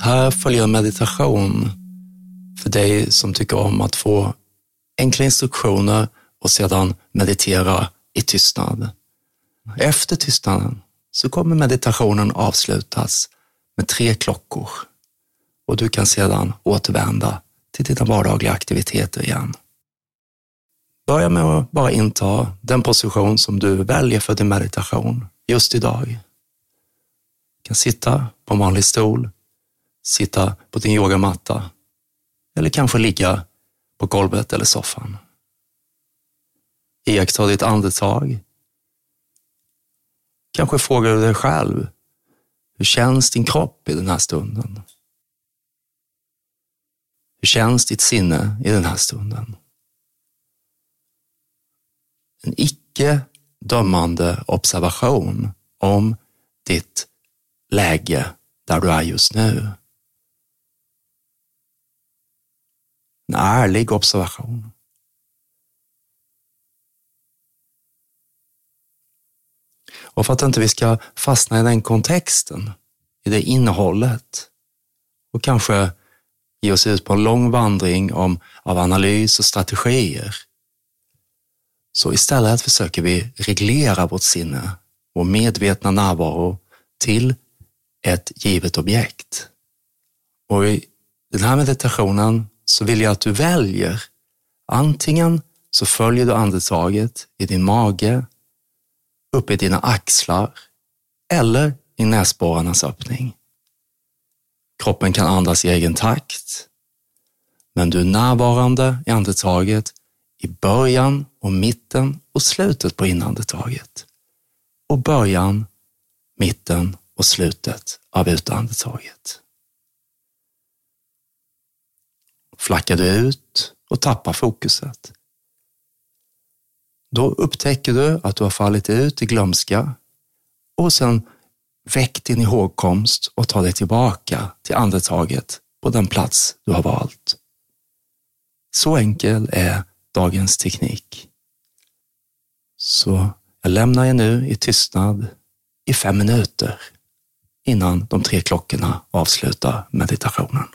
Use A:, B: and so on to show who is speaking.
A: Här följer meditation för dig som tycker om att få enkla instruktioner och sedan meditera i tystnad. Efter tystnaden så kommer meditationen avslutas med tre klockor och du kan sedan återvända till dina vardagliga aktiviteter igen. Börja med att bara inta den position som du väljer för din meditation just idag. Du kan sitta på en vanlig stol, sitta på din yogamatta eller kanske ligga på golvet eller soffan. Iaktta ditt andetag. Kanske frågar du dig själv, hur känns din kropp i den här stunden? Hur känns ditt sinne i den här stunden? En icke dömande observation om ditt läge där du är just nu. En ärlig observation. Och för att inte vi ska fastna i den kontexten, i det innehållet och kanske ge oss ut på en lång vandring om, av analys och strategier. Så istället försöker vi reglera vårt sinne, vår medvetna närvaro till ett givet objekt. Och i den här meditationen så vill jag att du väljer. Antingen så följer du andetaget i din mage, uppe i dina axlar eller i näsborrarnas öppning. Kroppen kan andas i egen takt, men du är närvarande i andetaget i början och mitten och slutet på inandetaget och början, mitten och slutet av utandetaget. Flackar du ut och tappar fokuset. Då upptäcker du att du har fallit ut i glömska och sen väck din ihågkomst och ta dig tillbaka till andetaget på den plats du har valt. Så enkel är dagens teknik. Så jag lämnar er nu i tystnad i fem minuter innan de tre klockorna avslutar meditationen.